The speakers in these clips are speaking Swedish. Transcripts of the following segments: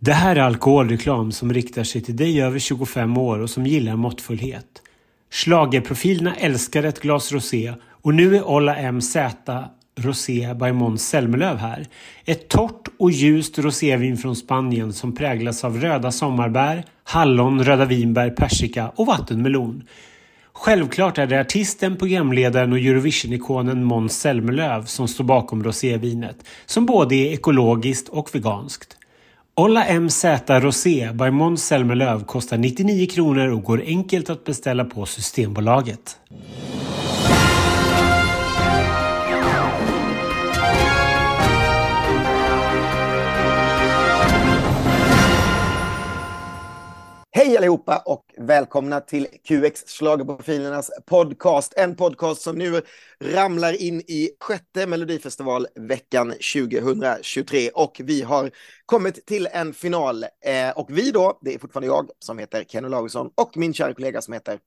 Det här är alkoholreklam som riktar sig till dig över 25 år och som gillar måttfullhet. Schlagerprofilerna älskar ett glas rosé och nu är Ola MZ Rosé by Måns Zelmerlöw här. Ett torrt och ljust rosévin från Spanien som präglas av röda sommarbär, hallon, röda vinbär, persika och vattenmelon. Självklart är det artisten, programledaren och Eurovision-ikonen Måns Zelmerlöw som står bakom rosévinet, som både är ekologiskt och veganskt. Olla MZ Rosé by Måns Zelmerlöw kostar 99 kronor och går enkelt att beställa på Systembolaget. Hej allihopa och välkomna till QX Schlagerprofilernas podcast. En podcast som nu ramlar in i sjätte Melodifestivalveckan 2023 och vi har kommit till en final. Eh, och vi då, det är fortfarande jag som heter Kenny Lagersson och min kära kollega som heter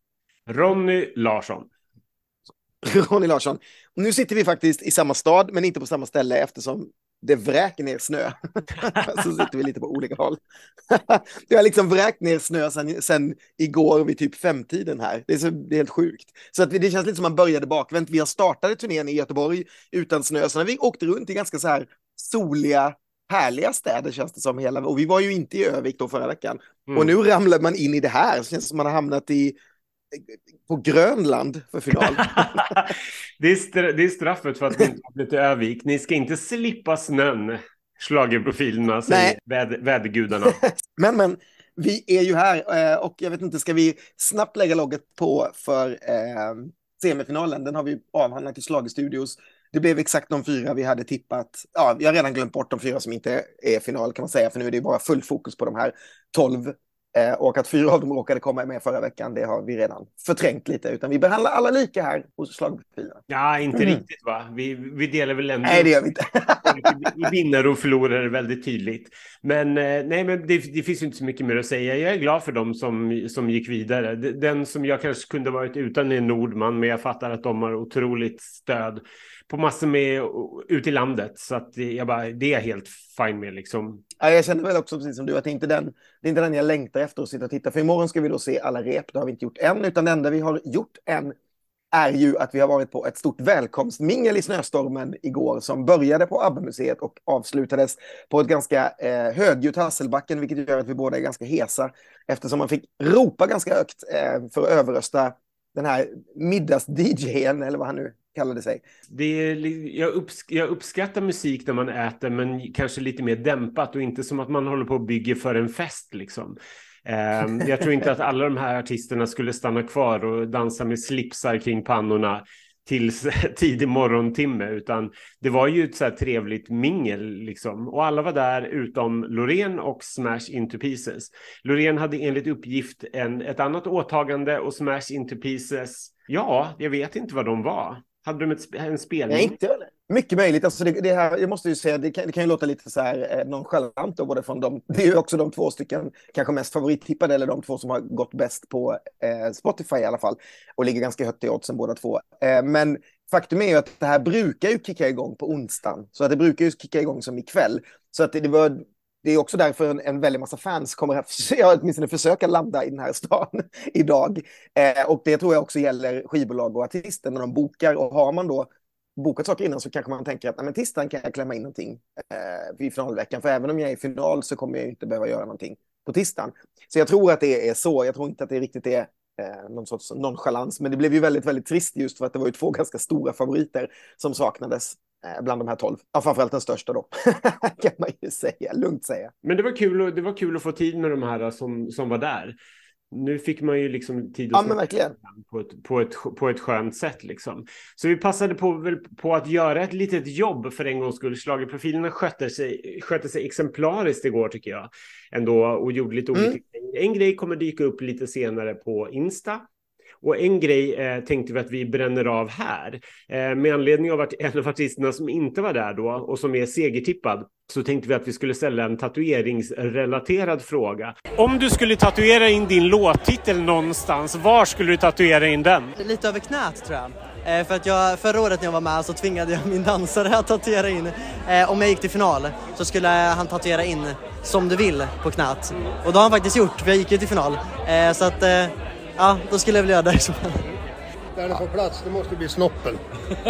Ronny Larsson. Ronny Larsson. Nu sitter vi faktiskt i samma stad, men inte på samma ställe eftersom det vräker ner snö. så sitter vi lite på olika håll. det har liksom vräkt ner snö sen, sen igår vid typ femtiden här. Det är, så, det är helt sjukt. Så att det känns lite som man började bakvänt. Vi har startat turnén i Göteborg utan snö, så när vi åkte runt i ganska så här soliga härliga städer känns det som hela, och vi var ju inte i Övik då förra veckan. Mm. Och nu ramlar man in i det här, så känns det som man har hamnat i på Grönland för final. det, är det är straffet för att ni inte har till Övik. Ni ska inte slippa snön, schlagerprofilerna, säger väd vädergudarna. men, men, vi är ju här eh, och jag vet inte, ska vi snabbt lägga logget på för eh, semifinalen? Den har vi avhandlat i Schlagerstudios. Det blev exakt de fyra vi hade tippat. Ja, vi har redan glömt bort de fyra som inte är final kan man säga, för nu är det bara full fokus på de här tolv Eh, och att fyra av dem råkade komma med förra veckan, det har vi redan förträngt lite, utan vi behandlar alla lika här hos slagprofilerna. Ja, inte mm. riktigt va? Vi, vi delar väl ändå... Nej, det gör vi inte. vinnare och förlorare väldigt tydligt. Men eh, nej, men det, det, finns inte så mycket mer att säga. Jag är glad för dem som, som gick vidare. Den som jag kanske kunde varit utan är Nordman, men jag fattar att de har otroligt stöd på massor med ut i landet. Så att jag bara, det är jag helt fine med liksom. Ja, jag känner väl också precis som du att det är inte den, det är inte den jag längtar efter att sitta och titta. För imorgon ska vi då se alla rep. Det har vi inte gjort än, utan det enda vi har gjort än är ju att vi har varit på ett stort välkomstmingel i snöstormen igår som började på ABBA-museet och avslutades på ett ganska eh, högljutt Hasselbacken, vilket gör att vi båda är ganska hesa eftersom man fick ropa ganska högt eh, för att överrösta den här middags-DJen, eller vad han nu kallade sig. Det är, jag, uppsk jag, uppskattar musik när man äter, men kanske lite mer dämpat och inte som att man håller på och bygger för en fest. Liksom. Ehm, jag tror inte att alla de här artisterna skulle stanna kvar och dansa med slipsar kring pannorna till tidig morgontimme, utan det var ju ett så här trevligt mingel liksom. Och alla var där utom Loreen och Smash Into Pieces. Loreen hade enligt uppgift en, ett annat åtagande och Smash Into Pieces, ja, jag vet inte vad de var. Hade de ett, en spelning? Nej, inte mycket möjligt. Alltså det, det, här, jag måste ju säga, det kan, det kan ju låta lite så här eh, nonchalant då, både från dem. Det är ju också de två stycken kanske mest favorittippade, eller de två som har gått bäst på eh, Spotify i alla fall, och ligger ganska högt i oddsen båda två. Eh, men faktum är ju att det här brukar ju kicka igång på onsdagen, så att det brukar ju kicka igång som ikväll. Så att det, det var det är också därför en, en väldig massa fans kommer att ja, åtminstone försöka landa i den här stan idag. Eh, och det tror jag också gäller skivbolag och artister när de bokar. Och har man då bokat saker innan så kanske man tänker att men tisdagen kan jag klämma in någonting eh, i finalveckan. För även om jag är i final så kommer jag inte behöva göra någonting på tisdagen. Så jag tror att det är så. Jag tror inte att det riktigt är eh, någon sorts nonchalans. Men det blev ju väldigt, väldigt trist just för att det var ju två ganska stora favoriter som saknades Eh, bland de här tolv. Ja, framförallt den största då, kan man ju säga, lugnt säga. Men det var kul, det var kul att få tid med de här som, som var där. Nu fick man ju liksom tid att ja. På, ett, på, ett, på ett skönt sätt. Liksom. Så vi passade på, på att göra ett litet jobb för en gångs skull. Schlagerprofilerna skötte sig, skötte sig exemplariskt igår tycker jag. Ändå och gjorde lite olika mm. En grej kommer dyka upp lite senare på Insta Och en grej eh, tänkte vi att vi bränner av här. Eh, med anledning av att en av artisterna som inte var där då och som är segertippad så tänkte vi att vi skulle ställa en tatueringsrelaterad fråga. Om du skulle tatuera in din låttitel någonstans, var skulle du tatuera in den? Lite över knät tror jag. Eh, för att jag, förra året när jag var med så tvingade jag min dansare att tatuera in, eh, om jag gick till final, så skulle han tatuera in som du vill på knät. Och det har han faktiskt gjort, för jag gick ju till final. Eh, så att, eh, ja, då skulle jag väl göra det i så fall. Där det får plats, det måste bli snoppen.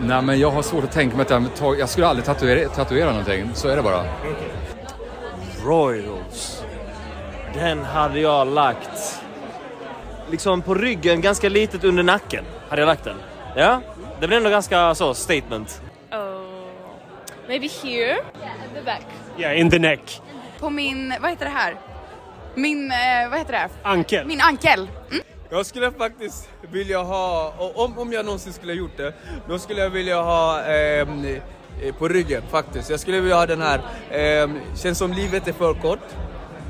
Nej, men jag har svårt att tänka mig att jag, jag skulle aldrig tatuera, tatuera någonting. Så är det bara. Royals. Den hade jag lagt liksom på ryggen, ganska litet under nacken. Hade jag lagt den. Ja, det blir ändå ganska så statement. Oh, maybe here, at the back. Yeah, in the neck. På min, vad heter det här? Min, eh, vad heter det? Ankel. Min ankel. Mm. Jag skulle faktiskt vilja ha, och om, om jag någonsin skulle ha gjort det, då skulle jag vilja ha ehm, eh, på ryggen faktiskt. Jag skulle vilja ha den här, eh, känns som livet är för kort,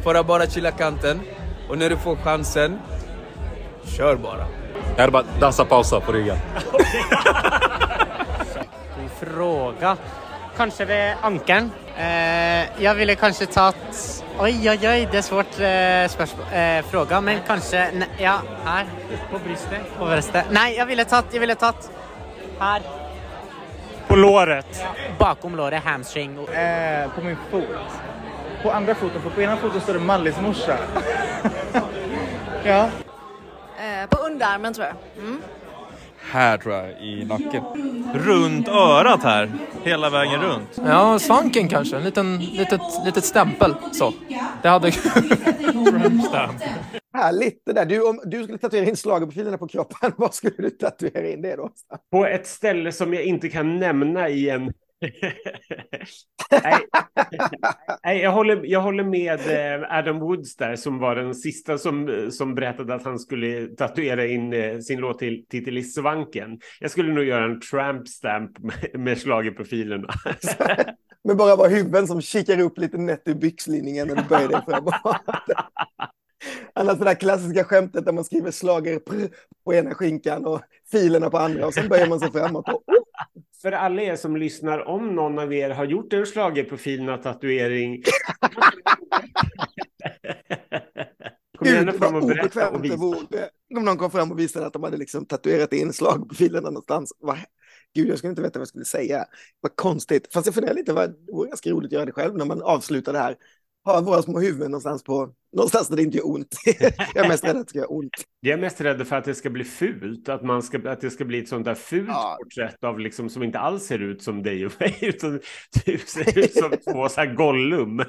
för att bara chilla kanten. Och när du får chansen, kör bara. Jag hade bara dansa pausa på ryggen. Fråga. Kanske ved ankelen. Eh, jeg ville kanskje tatt Oi, oi, oi, det er svårt eh, spørsmål, eh, fråga, men kanskje ne, Ja, her. På brystet. På brystet. Nei, jeg ville tatt, jeg ville tatt her. På låret. Bakom låret, hamstring. Eh, på min fot. På andra foten, för på ena foten står det Mallis morsa. ja. Eh, på underarmen tror jag. Mm. Här tror jag, i nacken. Runt örat här, hela vägen runt. Ja, svanken kanske. En liten, litet, litet stämpel. Så. Det hade... Härligt det där. Du, om du skulle tatuera in schlagerprofilerna på kroppen, var skulle du tatuera in det då? På ett ställe som jag inte kan nämna i en Nej. Nej, jag, håller, jag håller med eh, Adam Woods där som var den sista som, eh, som berättade att han skulle tatuera in eh, sin titel i svanken. Jag skulle nog göra en tramp stamp med, med schlagerprofilerna. Men bara vara huvuden som kikar upp lite nätt ur byxlinningen när du böjer dig framåt. Annars det där klassiska skämtet där man skriver slager på ena skinkan och filerna på andra och sen böjer man sig framåt. Och, oh, för alla er som lyssnar, om någon av er har gjort en schlagerprofilna tatuering. Kom gärna fram och berätta och visa. Om någon kom fram och visade att de hade liksom tatuerat in schlagerprofilerna någonstans. Va? Gud, jag skulle inte veta vad jag skulle säga. Vad konstigt. Fast jag funderar lite, det vore ganska roligt att göra det själv när man avslutar det här ha våra små huvuden någonstans, på, någonstans där det inte gör ont. jag är mest rädd att det ska göra ont. Jag är mest rädd för att det ska bli fult, att, man ska, att det ska bli ett sånt där fult ja. porträtt av liksom, som inte alls ser ut som dig och mig, utan typ ser ut som två så här Gollum.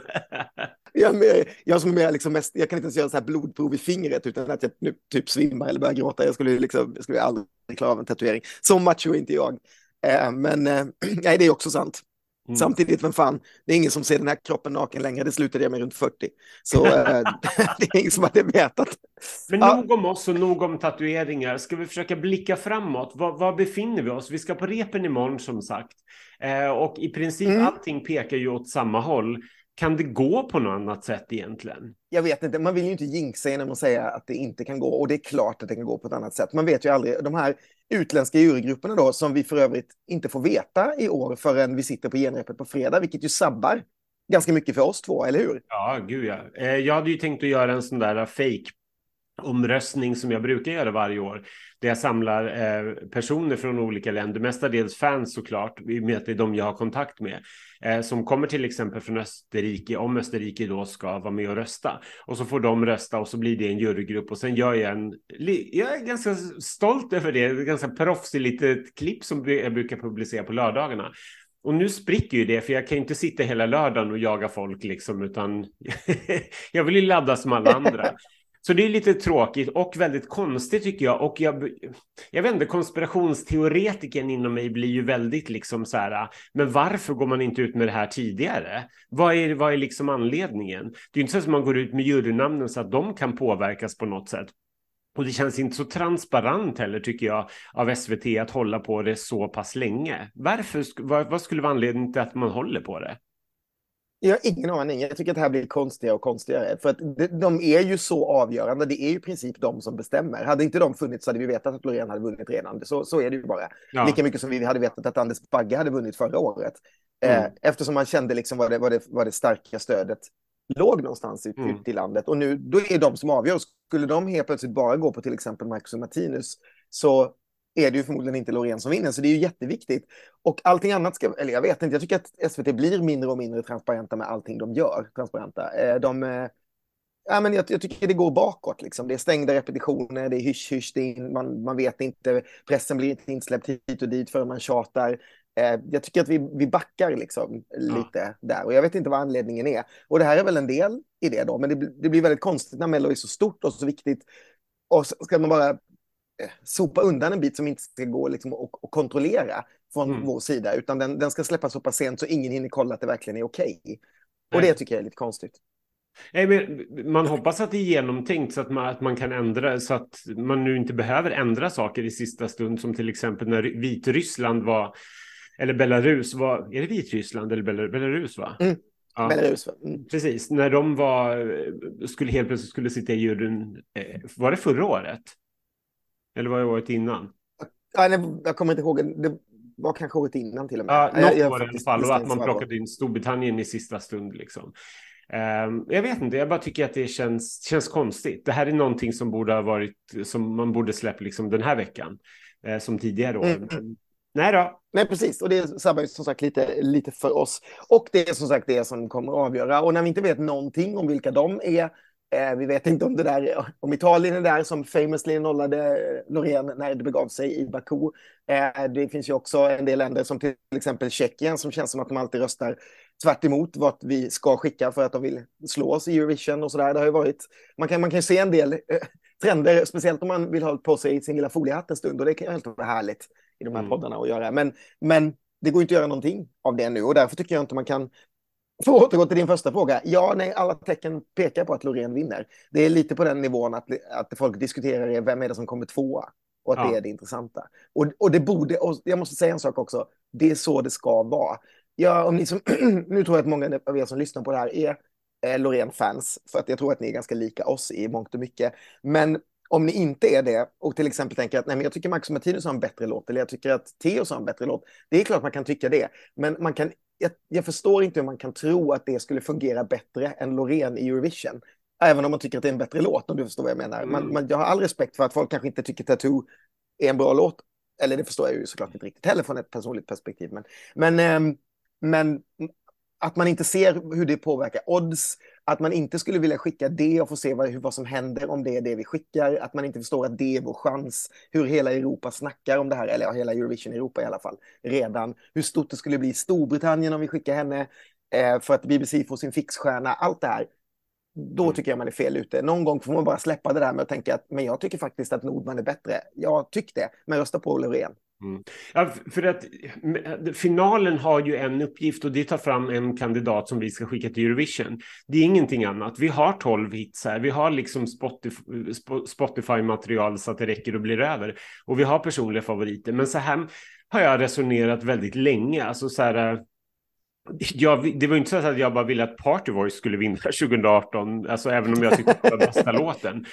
jag, mer, jag som är liksom mest, jag kan inte ens göra så här blodprov i fingret utan att jag nu typ svimmar eller börjar gråta. Jag skulle, liksom, jag skulle aldrig klara av en tatuering. Så macho är inte jag. Eh, men eh, nej, det är också sant. Mm. Samtidigt, vem fan, det är ingen som ser den här kroppen naken längre. Det slutade jag med runt 40. Så äh, det är ingen som hade vetat. Men ja. nog om oss och nog om tatueringar. Ska vi försöka blicka framåt? Var, var befinner vi oss? Vi ska på repen imorgon som sagt. Eh, och i princip mm. allting pekar ju åt samma håll. Kan det gå på något annat sätt egentligen? Jag vet inte, man vill ju inte jinxa genom att säga att det inte kan gå. Och det är klart att det kan gå på ett annat sätt. Man vet ju aldrig. De här utländska jurygrupperna då, som vi för övrigt inte får veta i år förrän vi sitter på genrepet på fredag, vilket ju sabbar ganska mycket för oss två, eller hur? Ja, gud ja. Eh, jag hade ju tänkt att göra en sån där fake omröstning som jag brukar göra varje år. Där jag samlar eh, personer från olika länder, mestadels fans såklart, i och med att det är de jag har kontakt med, eh, som kommer till exempel från Österrike, om Österrike då ska vara med och rösta. Och så får de rösta och så blir det en jurygrupp och sen gör jag en, jag är ganska stolt över det, Ett ganska proffsigt litet klipp som jag brukar publicera på lördagarna. Och nu spricker ju det, för jag kan inte sitta hela lördagen och jaga folk liksom, utan jag vill ju ladda som alla andra. Så det är lite tråkigt och väldigt konstigt tycker jag. Och jag, jag vet inte, konspirationsteoretiken inom mig blir ju väldigt liksom så här, men varför går man inte ut med det här tidigare? Vad är, vad är liksom anledningen? Det är inte så att man går ut med jurynamnen så att de kan påverkas på något sätt. Och det känns inte så transparent heller tycker jag av SVT att hålla på det så pass länge. Varför, vad, vad skulle vara anledningen till att man håller på det? Jag har ingen aning. Jag tycker att det här blir konstigare och konstigare. För att de, är ju så avgörande. Det är ju i princip de som bestämmer. Hade inte de funnits så hade vi vetat att Loreen hade vunnit redan. Så, så är det ju bara. Ja. Lika mycket som vi hade vetat att Anders Bagge hade vunnit förra året. Mm. Eh, eftersom man kände liksom vad det, vad det, vad det starka stödet låg någonstans ut, Mm. ut i landet. Och nu då är det de som avgör. Skulle de helt plötsligt bara gå på till exempel Marcus och Martinus så är det ju förmodligen inte Loreen som vinner. Så det är ju jätteviktigt. Och allting annat ska, eller jag vet inte, jag tycker att SVT blir mindre och mindre transparenta med allting de gör. Transparenta. Eh, de, eh, ja, men jag, jag tycker det går bakåt. Liksom. Det är stängda repetitioner, det är hysch-hysch, är man, man vet inte, pressen blir inte insläppt hit och dit förrän man tjatar. Eh, jag tycker att vi, vi backar liksom lite där och jag vet inte vad anledningen är. Och det här är väl en del i det då, men det, blir- det blir väldigt konstigt när Mello är så stort och så viktigt. Och så ska man bara sopa undan en bit som inte ska gå liksom, och, och kontrollera från Mm. vår sida, utan den, den ska släppas så pass sent så ingen hinner kolla att det verkligen är okej. Och Nej. det tycker jag är lite konstigt. Nej, men man hoppas att det är genomtänkt så att man, att man kan ändra så att man nu inte behöver ändra saker i sista stund som till exempel när Vitryssland var eller Belarus var, är det Vitryssland eller Belar- Belarus va? Mm. Ja. Belarus? Mm. Precis, när de var, skulle helt plötsligt skulle sitta i juryn, eh, var det förra året? Eller var det året innan? Ja, nej, jag kommer inte ihåg, det var kanske året innan till och med. Ja, Jag- något jag var det i alla fall och att man plockade in Storbritannien i sista stund liksom. Ehm, jag vet inte, jag bara tycker att det känns, känns konstigt. Det här är någonting som borde ha varit, som man borde släppt liksom den här veckan, eh, som tidigare år. Mm. Men, nej då. Nej, precis. Och det sabbar ju som sagt lite, lite för oss. Och det är som sagt det som kommer att avgöra. Och när vi inte vet någonting om vilka de är, eh, vi vet inte om det där, om Italien är där som famously nollade Loreen när det begav sig i Baku. Eh, det finns ju också en del länder som till exempel Tjeckien som känns som att de alltid röstar tvärt emot vad vi ska skicka för att de vill slå oss i Eurovision och sådär. Det har ju varit, man kan, man kan se en del eh, trender, speciellt om man vill ha på sig sin lilla foliehatt en stund och det kan ju inte vara härligt i de här Mm. poddarna att göra. Men, men det går inte att göra någonting av det nu och därför tycker jag inte man kan för att återgå till din första fråga. Ja, nej, alla tecken pekar på att Loreen vinner. Det är lite på den nivån att, att folk diskuterar är vem är det som kommer tvåa och att Ja. det är det intressanta. Och, och det borde, och jag måste säga en sak också, det är så det ska vara. Ja, om ni som, nu tror jag att många av er som lyssnar på det här är eh, Loreen-fans, för att jag tror att ni är ganska lika oss i mångt och mycket. Men om ni inte är det och till exempel tänker att nej, men jag tycker Max Martinus har en bättre låt eller jag tycker att Theoz har en bättre låt. Det är klart man kan tycka det, men man kan, jag, jag förstår inte hur man kan tro att det skulle fungera bättre än Loreen i Eurovision. Även om man tycker att det är en bättre låt, om du förstår vad jag menar. Man, Mm. man, jag har all respekt för att folk kanske inte tycker Tattoo är en bra låt. Eller det förstår jag ju såklart inte riktigt heller från ett personligt perspektiv. Men, men, ehm, men att man inte ser hur det påverkar odds, att man inte skulle vilja skicka det och få se vad, vad som händer om det är det vi skickar, att man inte förstår att det är vår chans, hur hela Europa snackar om det här, eller ja, hela Eurovision Europa i alla fall, redan, hur stort det skulle bli i Storbritannien om vi skickar henne, eh, för att BBC får sin fixstjärna, allt det här. Då tycker jag man är fel ute. Någon gång får man bara släppa det där med att tänka att men jag tycker faktiskt att Nordman är bättre. Jag det, men rösta på Loreen. Mm. Ja, för att finalen har ju en uppgift och det är att ta fram en kandidat som vi ska skicka till Eurovision. Det är ingenting annat. Vi har 12 hits här. Vi har liksom Spotify-material så att det räcker och blir över. Och vi har personliga favoriter. Men så här har jag resonerat väldigt länge. Alltså så här, eh, jag, det var inte så att jag bara ville att Party Voice skulle vinna 2018, alltså även om jag tyckte det var bästa låten.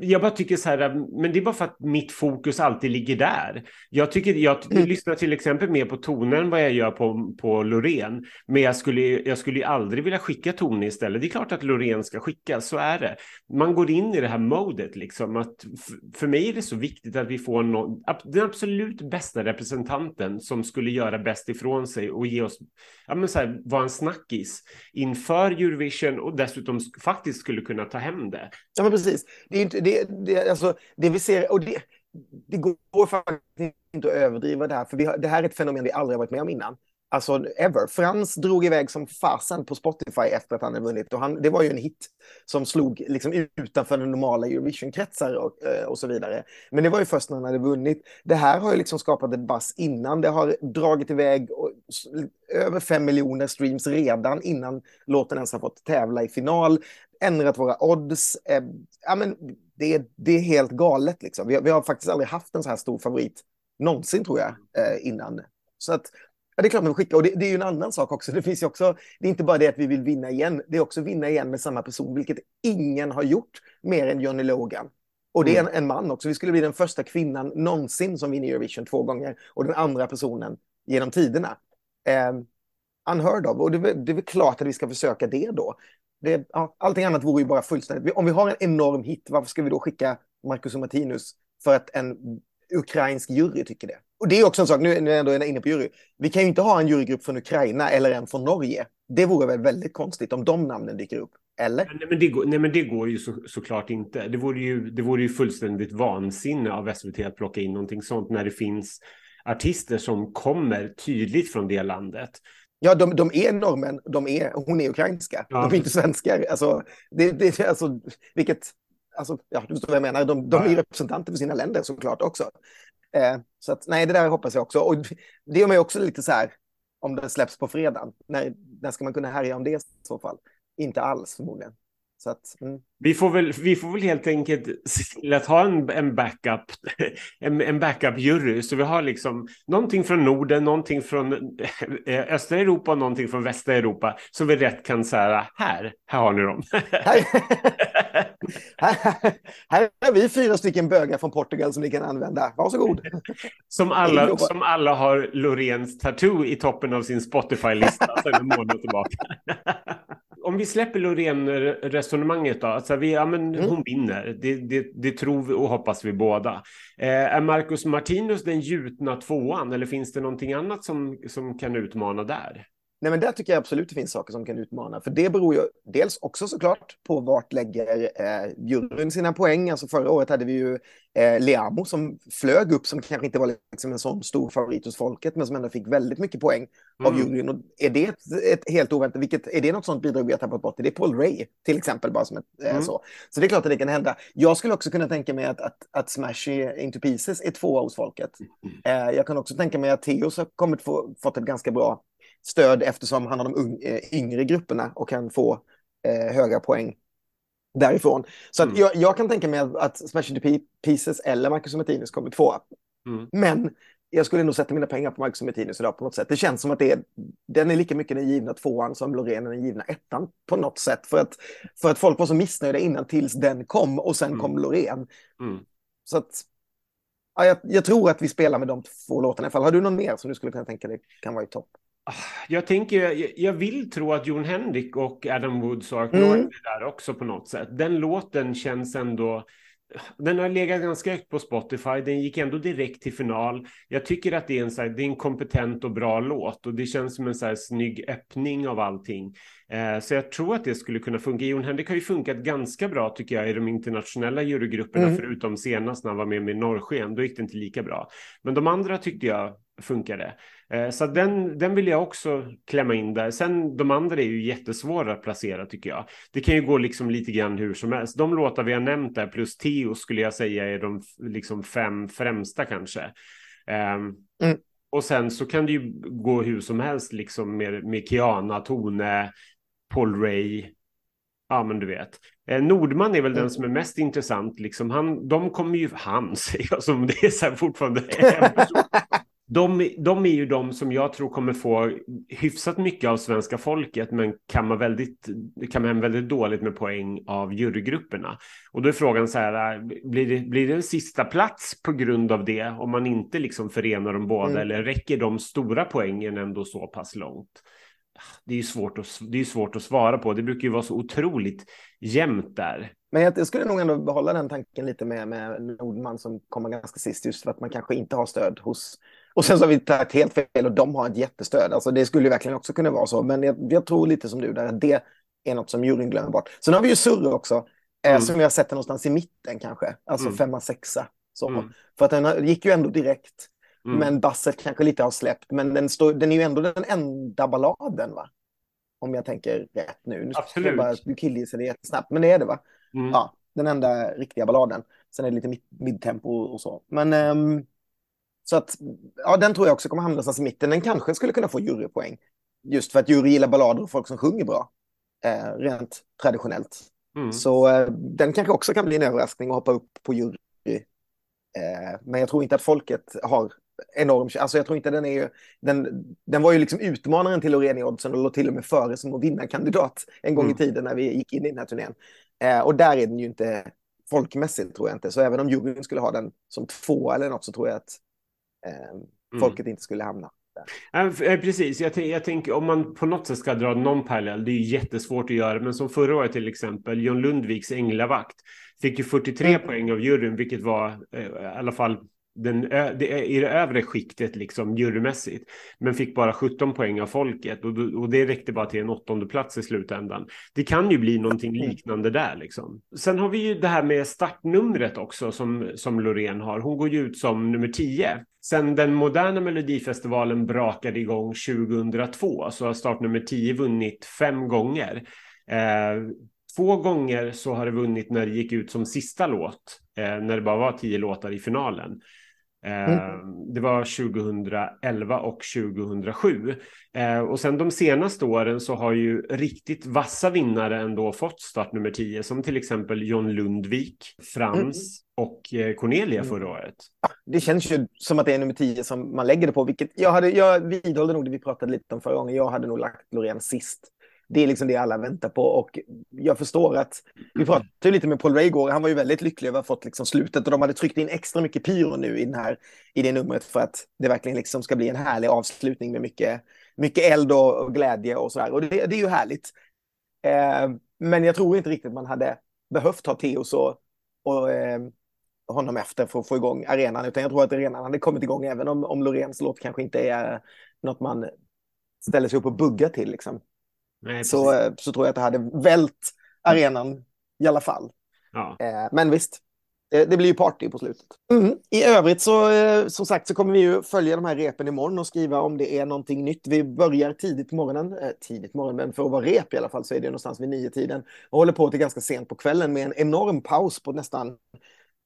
Jag bara tycker så här, men det är bara för att mitt fokus alltid ligger där. Jag tycker, jag t- lyssnar till exempel mer på tonen än vad jag gör på, på Loreen. Men jag skulle, jag skulle aldrig vilja skicka Tone istället. Det är klart att Loreen ska skickas, så är det. Man går in i det här modet liksom. Att för mig är det så viktigt att vi får någon, den absolut bästa representanten som skulle göra bäst ifrån sig och ge oss, ja men så här, vara en snackis inför Eurovision och dessutom sk- faktiskt skulle kunna ta hem det. Ja, men precis. Det, är inte, det, det, alltså, det vi ser, och det, det går faktiskt inte att överdriva det här, för vi har, det här är ett fenomen vi aldrig har varit med om innan. Alltså ever. Frans drog iväg som fasen på Spotify efter att han hade vunnit. Och han, det var ju en hit som slog liksom utanför den normala Eurovision-kretsar och, eh, och så vidare. Men det var ju först när han hade vunnit. Det här har ju liksom skapat ett buzz innan. Det har dragit iväg och, över fem miljoner streams redan innan låten ens har fått tävla i final. Ändrat våra odds. Eh, ja, men det, är- det är helt galet liksom. Vi, har- vi har faktiskt aldrig haft en så här stor favorit någonsin tror jag eh, innan. Så att Ja, det är klart man vill skicka. Och det, det, är ju en annan sak också. Det finns också, det är inte bara det att vi vill vinna igen, det är också vinna igen med samma person, vilket ingen har gjort mer än Johnny Logan. Och det är en, en man också. Vi skulle bli den första kvinnan någonsin som vinner Eurovision två gånger och den andra personen genom tiderna. Eh, unheard of. Och det, det är väl klart att vi ska försöka det då. Det, ja, allting annat vore ju bara fullständigt. Om vi har en enorm hit, varför ska vi då skicka Marcus och Martinus för att en ukrainsk jury tycker det? Och det är också en sak, nu är jag ändå inne på jury. Vi kan ju inte ha en jurygrupp från Ukraina eller en från Norge. Det vore väl väldigt konstigt om de namnen dyker upp. Eller? Nej, men det går, nej, men det går ju så, såklart inte. Det vore ju, det vore ju fullständigt vansinne av SVT att plocka in någonting sånt när det finns artister som kommer tydligt från det landet. Ja, de, de är norrmän, de är, hon är ukrainska, ja. de är inte svenskar. Alltså, det, det, alltså, vilket, alltså, ja, du förstår vad jag menar, de, de är representanter för sina länder såklart också. Eh, så att, nej, det där hoppas jag också. Och det gör mig också lite så här, om det släpps på fredagen, när, när ska man kunna härja om det i så fall? Inte alls förmodligen. Så att, mm. vi, får väl, vi får väl helt enkelt se till att ha en, en backup, en, en backup-jury. Så vi har liksom någonting från Norden, någonting från eh, östra Europa och någonting från västra Europa. Så vi rätt kan säga, här, här har ni dem. här, här har vi fyra stycken bögar från Portugal som ni kan använda. Varsågod. Som alla, som alla har Loreens tattoo i toppen av sin Spotify-lista sedan en månad tillbaka om vi släpper Loreen-resonemanget då. Alltså vi, ja, men mm. Hon vinner, det, det, det, tror och hoppas vi båda. Eh, är Marcus Martinus den gjutna tvåan eller finns det någonting annat som, som kan utmana där? Nej, men där tycker jag absolut det finns saker som kan utmana. För det beror ju dels också såklart på vart lägger eh, juryn sina poäng. Alltså förra året hade vi ju eh, Leamo som flög upp som kanske inte var liksom en sån stor favorit hos folket men som ändå fick väldigt mycket poäng mm. av juryn. Och är det ett, ett, helt oväntat, vilket, är det något sånt bidrag vi har tappat bort? Det är Paul Ray till exempel bara som ett eh, mm. så. Så det är klart att det kan hända. Jag skulle också kunna tänka mig att, att, att Smash Into Pieces är två hos folket. Mm. Eh, jag kan också tänka mig att Theos har kommit få, fått ett ganska bra stöd eftersom han har de eh, yngre grupperna och kan få eh, höga poäng därifrån. Så mm. jag, jag, kan tänka mig att, att Smash Into Pieces eller Marcus Martinus kommer två. Mm. Men jag skulle nog sätta mina pengar på Marcus Martinus idag på något sätt. Det känns som att det är, den är lika mycket den givna tvåan som Loreen är den givna ettan på något sätt. För att, för att folk var så missnöjda innan tills den kom och sen mm. kom Loreen. Mm. Så att ja, jag, jag, tror att vi spelar med de två låtarna i alla fall. Har du någon mer som du skulle kunna tänka dig kan vara i topp? Jag tänker, jag vill tro att Jon Henrik och Adam Woods och Art mm. är där också på något sätt. Den låten känns ändå, den har legat ganska högt på Spotify, den gick ändå direkt till final. Jag tycker att det är en, så här, det är en kompetent och bra låt och det känns som en så här snygg öppning av allting. Eh, så jag tror att det skulle kunna funka. Jon Henrik har ju funkat ganska bra tycker jag i de internationella jurygrupperna, mm. förutom senast när han var med med Norrsken, då gick det inte lika bra. Men de andra tyckte jag funkade. Eh, så den, den vill jag också klämma in där. Sen de andra är ju jättesvåra att placera tycker jag. Det kan ju gå liksom lite grann hur som helst. De låtar vi har nämnt där plus Teo skulle jag säga är de liksom fem främsta kanske. Um, mm. Och sen så kan det ju gå hur som helst liksom med, med Kiana, Tone, Paul Ray. Ja, men du vet. Eh, Nordman är väl mm. den som är mest intressant. Liksom. Han, de kommer ju, han säger jag som det är så här fortfarande de, de är ju de som jag tror kommer få hyfsat mycket av svenska folket men kammar väldigt, kammar hem väldigt dåligt med poäng av jurygrupperna. Och då är frågan så här, blir det, blir det en sista plats på grund av det om man inte liksom förenar dem båda mm. eller räcker de stora poängen ändå så pass långt? Det är ju svårt att, det är svårt att svara på. Det brukar ju vara så otroligt jämnt där. Men jag, skulle nog ändå behålla den tanken lite med, med Nordman som kommer ganska sist, just för att man kanske inte har stöd hos och sen så har vi tagit helt fel och de har ett jättestöd. Alltså det skulle verkligen också kunna vara så. Men jag, jag tror lite som du där att det är något som juryn glömmer bort. Sen har vi ju Surre också. Eh, mm. som jag sett någonstans i mitten kanske. Alltså mm. femma, sexa. Så. Mm. För att den gick ju ändå direkt. Mm. Men basset kanske lite har släppt. Men den, står, den är ju ändå den enda balladen va? Om jag tänker rätt nu. nu Absolut. Bara, du killgissar det jättesnabbt. Men det är det va? Mm. Ja, den enda riktiga balladen. Sen är det lite midtempo och så. Men um, så att, ja, den tror jag också kommer hamna någonstans i mitten. Den kanske skulle kunna få jurypoäng. Just för att jury gillar ballader och folk som sjunger bra. Eh, rent traditionellt. Mm. Så eh, den kanske också kan bli en överraskning och hoppa upp på jury. Eh, men jag tror inte att folket har enorm. Alltså jag tror inte den är ju, den, den var ju liksom utmanaren till Loreen i oddsen och låg till och med före som att vinna kandidat en gång Mm. i tiden när vi gick in i den här turnén. Eh, och där är den ju inte folkmässigt tror jag inte. Så även om juryn skulle ha den som två eller något så tror jag att eh, folket inte skulle hamna. F- eh, precis, jag, jag tänker om man på något sätt ska dra någon parallell, det är ju jättesvårt att göra, men som förra året till exempel, John Lundviks Änglavakt fick ju 43 poäng av juryn, vilket var eh, i alla fall den, det, är i det övre skiktet liksom jurymässigt, men fick bara 17 poäng av folket och, och det räckte bara till en åttonde plats i slutändan. Det kan ju bli någonting liknande där liksom. Sen har vi ju det här med startnumret också som, som Loreen har. Hon går ju ut som nummer 10. Sen den moderna Melodifestivalen brakade igång 2002 så har startnummer 10 vunnit fem gånger. Eh, två gånger så har det vunnit när det gick ut som sista låt, eh, när det bara var tio låtar i finalen. Eh, Det var 2011 och 2007. Eh, och sen de senaste åren så har ju riktigt vassa vinnare ändå fått startnummer 10, som till exempel John Lundvik, Frans och eh, Cornelia förra året. Det känns ju som att det är nummer 10 som man lägger det på. Vilket jag, hade, jag vidhåller nog det vi pratade lite om förra gången. Jag hade nog lagt Loreen sist. Det är liksom det alla väntar på och jag förstår att vi pratade ju lite med Paul Ray igår. Han var ju väldigt lycklig över att ha fått liksom slutet och de hade tryckt in extra mycket pyro nu i, den här, i det numret för att det verkligen liksom ska bli en härlig avslutning med mycket, mycket eld och, och glädje och sådär. Och det, det är ju härligt. Eh, men jag tror inte riktigt man hade behövt ha Theos och, och eh, honom efter för att få igång arenan, utan jag tror att arenan hade kommit igång även om, om Loreens låt kanske inte är något man ställer sig upp och buggar till. Liksom. Nej, så, eh, så tror jag att det hade vält arenan i alla fall. Ja. Eh, men visst, det, det blir ju party på slutet. Mm. I övrigt så, eh, som sagt, så kommer vi ju följa de här repen imorgon och skriva om det är någonting nytt. Vi börjar tidigt på morgonen, eh, tidigt på morgonen, men för att vara rep i alla fall så är det någonstans vid nio tiden och håller på till ganska sent på kvällen med en enorm paus på nästan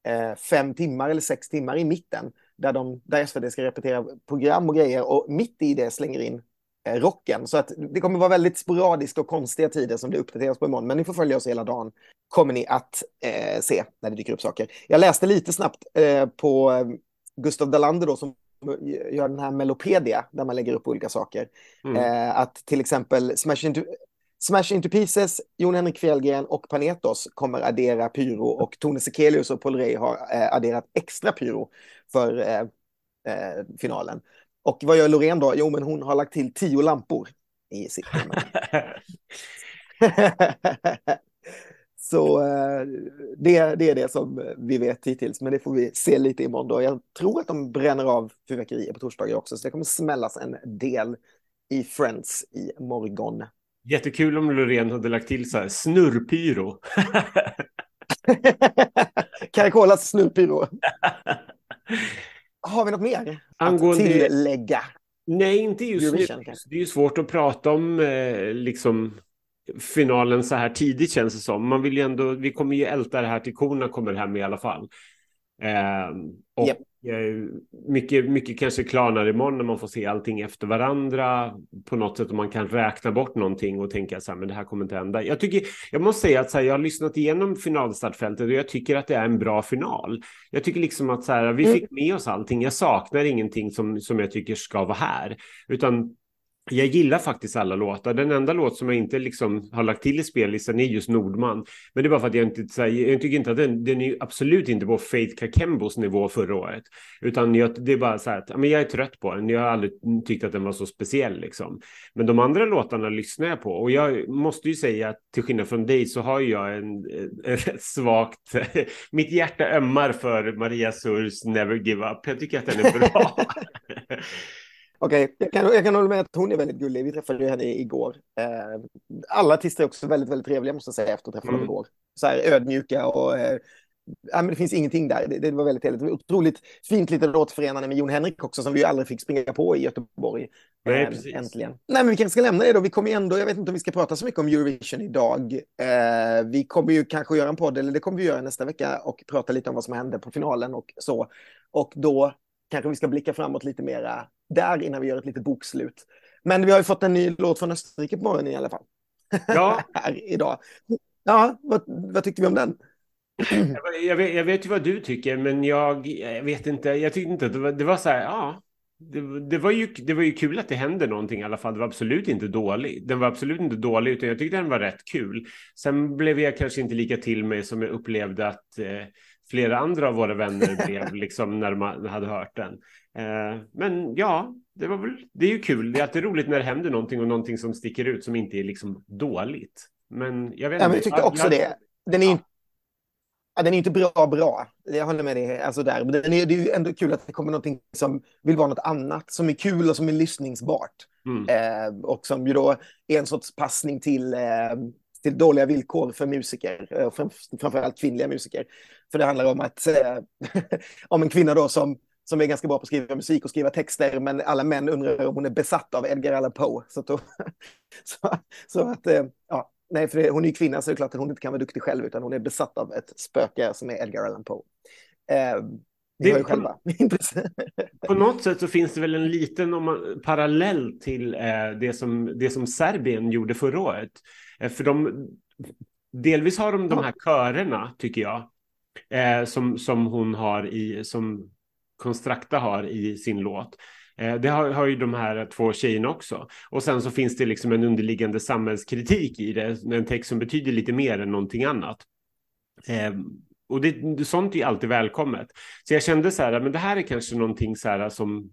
eh, fem timmar eller sex timmar i mitten där, de, där SVT ska repetera program och grejer och mitt i det slänger in eh, rocken. Så att det kommer vara väldigt sporadiskt och konstiga tider som det uppdateras på imorgon. Men ni får följa oss hela dagen. Kommer ni att eh, se när det dyker upp saker. Jag läste lite snabbt eh, på eh, Gustav Dalander då som gör den här Melopedia där man lägger upp olika saker. Mm. Eh, att till exempel Smash Into, Smash Into Pieces, Jon Henrik Fjällgren och Panetos kommer addera pyro och Tone Sekelius och Paul Rey har eh, adderat extra pyro för eh, eh, finalen. Och vad gör Loreen då? Jo, men hon har lagt till tio lampor i sitt. Så eh, det, det är det som vi vet hittills, men det får vi se lite imorgon då. Jag tror att de bränner av fyrverkerier på torsdagar också, så det kommer smällas en del i Friends i morgon. Jättekul om Loreen hade lagt till så här snurrpyro. Caracolas snurrpyro. Har vi något mer Angående- att tillägga? Nej, inte just nu. Det är ju svårt att prata om eh, liksom finalen så här tidigt känns det som. Man vill ju ändå, vi kommer ju älta det här till korna kommer hem i alla fall. Eh, och Mycket, mycket kanske klarnar imorgon när man får se allting efter varandra på något sätt och man kan räkna bort någonting och tänka så här, men det här kommer inte hända. Jag tycker, jag måste säga att så här, jag har lyssnat igenom finalstartfältet och jag tycker att det är en bra final. Jag tycker liksom att så här, vi Mm. fick med oss allting. Jag saknar ingenting som, som jag tycker ska vara här, utan jag gillar faktiskt alla låtar. Den enda låt som jag inte liksom har lagt till i spellistan är just Nordman. Men det är bara för att jag inte, så här, jag tycker inte att den, den är absolut inte på Faith Kakembos nivå förra året. Utan jag, det är bara så här att ja, men jag är trött på den. Jag har aldrig tyckt att den var så speciell liksom. Men de andra låtarna lyssnar jag på. Och jag måste ju säga att till skillnad från dig så har jag en, en rätt svagt... Mitt hjärta ömmar för Maria Surs Never Give Up. Jag tycker att den är bra. Okej, jag, kan, jag kan hålla med att hon är väldigt gullig. Vi träffade henne igår. Eh, alla artister är också väldigt, väldigt trevliga måste jag säga efter att träffa dem Mm. igår. Så här ödmjuka och eh, ja, men det finns ingenting där. Det, det var väldigt trevligt. Otroligt fint litet låtförenande med Jon Henrik också som vi ju aldrig fick springa på i Göteborg. Nej, Eh, precis. Äntligen. Nej, men vi kanske ska lämna det då. Vi kommer ändå, jag vet inte om vi ska prata så mycket om Eurovision idag. Eh, vi kommer ju kanske göra en podd, eller det kommer vi göra nästa vecka och prata lite om vad som hände på finalen och så. Och då kanske vi ska blicka framåt lite mera där innan vi gör ett litet bokslut. Men vi har ju fått en ny låt från Österrike på morgonen i alla fall. Ja. här idag. Ja, vad, vad tyckte vi om den? Jag vet, jag vet ju vad du tycker, men jag, jag vet inte. Jag tyckte inte att det var, det var så här, ja. Det, det, var ju, det var ju kul att det hände någonting i alla fall. Det var absolut inte dålig. Den var absolut inte dålig, utan jag tyckte den var rätt kul. Sen blev jag kanske inte lika till mig som jag upplevde att eh, flera andra av våra vänner blev liksom när man hade hört den. Eh, men ja, det var väl, det är ju kul. Det är alltid roligt när det händer någonting och någonting som sticker ut som inte är liksom dåligt. Men jag vet Ja, inte. jag tyckte också jag, det. Den är ju ja, den är inte bra bra. Jag håller med dig. Alltså där. Men den är, det är ju ändå kul att det kommer någonting som vill vara något annat. Som är kul och som är lyssningsbart. Mm. Eh, och som ju då är en sorts passning till, eh, till dåliga villkor för musiker. Eh, fram, framförallt kvinnliga musiker. För det handlar om att eh, om en kvinna då som som är ganska bra på att skriva musik och skriva texter, men alla män undrar om hon är besatt av Edgar Allan Poe. Så, att då, så, så att, eh, ja, nej, för det, hon är ju kvinna så det är klart att hon inte kan vara duktig själv, utan hon är besatt av ett spöke som är Edgar Allan Poe. Eh, ni hör ju själva. På något sätt så finns det väl en liten om man, parallell till eh, det, som, det som Serbien gjorde förra året. Eh, för de, delvis har de de här körerna, tycker jag, eh, som, som hon har i, som Konstrakta har i sin låt. Eh, det har, har ju de här två tjejerna också. Och sen så finns det liksom en underliggande samhällskritik i det, en text som betyder lite mer än någonting annat. Eh, och det, sånt är alltid välkommet. Så jag kände så här, men det här är kanske någonting så här som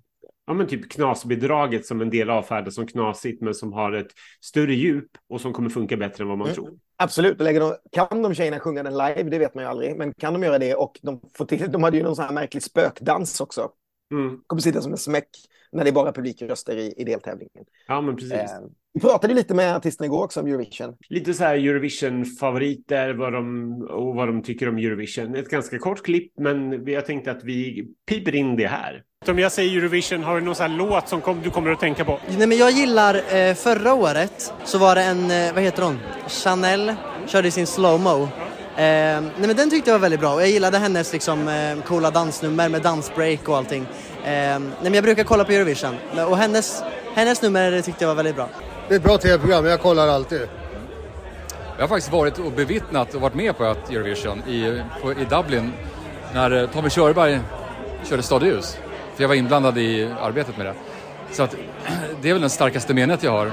ja, men typ knasbidraget som en del avfärdar som knasigt, men som har ett större djup och som kommer funka bättre än vad man Mm. tror. Absolut, lägger de, kan de tjejerna sjunga den live, det vet man ju aldrig, men kan de göra det och de får till, de hade ju någon sån här märklig spökdans också. Mm. Kommer sitta som en smäck när det är bara publikröster i, i deltävlingen. Ja, men precis. Eh, vi pratade lite med artisterna igår också om Eurovision. Lite så här Eurovision-favoriter vad de, och vad de tycker om Eurovision. Ett ganska kort klipp, men jag tänkte att vi piper in det här. Om jag säger Eurovision, har du någon sån här låt som kom, du kommer att tänka på? Nej men jag gillar, eh, förra året så var det en, eh, vad heter hon? Chanel körde sin slowmo. Eh, nej men den tyckte jag var väldigt bra och jag gillade hennes liksom eh, coola dansnummer med dansbreak och allting. Eh, nej men jag brukar kolla på Eurovision och hennes, hennes nummer tyckte jag var väldigt bra. Det är ett bra tv-program, jag kollar alltid. Jag har faktiskt varit och bevittnat och varit med på Eurovision i, på, i Dublin när eh, Tommy Körberg körde Stad i ljus. För jag var inblandad i arbetet med det. Så att, det är väl den starkaste minnet jag har.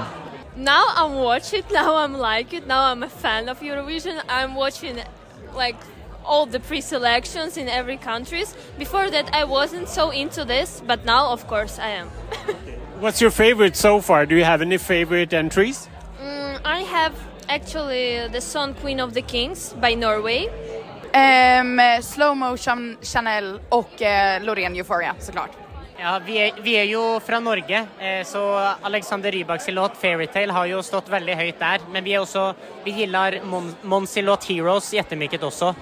Now I'm watch it, now I'm like it, now I'm a fan of Eurovision. I'm watching like all the pre-selections in every countries. Before that I wasn't so into this, but now of course I am. What's your favorite so far? Do you have any favorite entries? Mm, I have actually the song Queen of the Kings by Norway. Ehm, slow motion Chanel och eh, Loreen Euphoria såklart. Ja, vi är vi är ju från Norge, eh, så Alexander Rybaks låt 'Fairytale' har ju stått väldigt högt där. Men vi är också, vi gillar Mon, Mons låt 'Heroes' jättemycket också.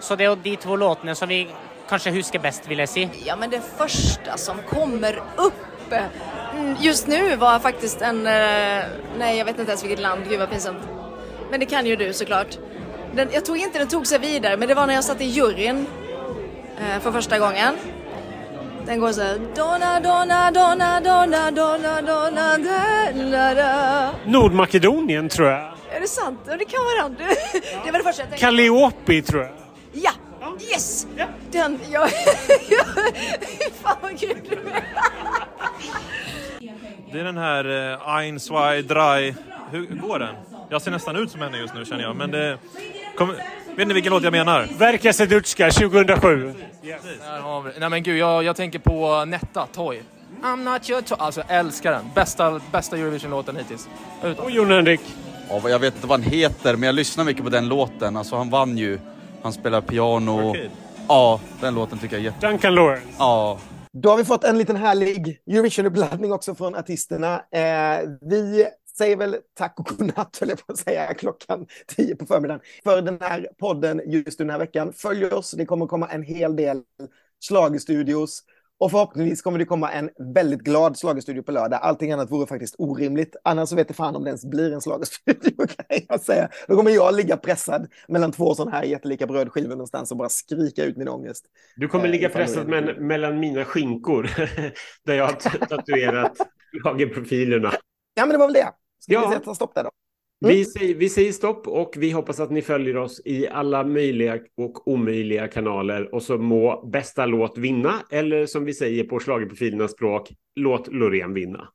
Så det är de två låtarna som vi kanske huskar bäst, vill jag säga. Ja, men det första som kommer upp mm, just nu var faktiskt en... Eh, nej, jag vet inte ens vilket land. Gud vad pinsamt. Men det kan ju du såklart. Den, jag tror inte den tog sig vidare, men det var när jag satt i juryn eh, för första gången. Den går så här... Donna, donna, donna, donna, donna, donna, da, da. Nordmakedonien tror jag. Är det sant? Ja, det kan vara den. Det var det första jag tänkte. Calliope tror jag. Ja! Yes! Den, ja. Fan vad grym du är. Det är den här eh, Ein, zwei, drei. Hur går den? Jag ser nästan ut som henne just nu känner jag, men det... Kom, vet ni vilken låt jag menar? Verka Sedutska 2007. Där har vi. Nej men gud, jag, jag tänker på Netta, Toy. I'm not your toy. Alltså älskar den. Bästa, bästa Eurovision-låten hittills. Utan. Och Jon Henrik? Ja, jag vet inte vad han heter, men jag lyssnar mycket på den låten. Alltså han vann ju. Han spelar piano. Ja, den låten tycker jag är jätte... Duncan Lawrence. Ja. Då har vi fått en liten härlig Eurovision-uppladdning också från artisterna. Eh, vi säger väl tack och godnatt, höll jag på att säga, klockan tio på förmiddagen. För den här podden just den här veckan. Följ oss, det kommer komma en hel del schlagerstudios. Och förhoppningsvis kommer det komma en väldigt glad schlagerstudio på lördag. Allting annat vore faktiskt orimligt. Annars så vet jag fan om det ens blir en schlagerstudio kan jag säga. Då kommer jag ligga pressad mellan två sådana här jättelika brödskivor någonstans och bara skrika ut min ångest. Du kommer Eh, ligga pressad men, mellan mina skinkor där jag har tatuerat schlagerprofilerna. Ja, men det var väl det. Ska Ja. vi sätta stopp där då? Vi, säger, vi säger stopp och vi hoppas att ni följer oss i alla möjliga och omöjliga kanaler och så må bästa låt vinna eller som vi säger på schlagerprofilernas språk, låt Loreen vinna.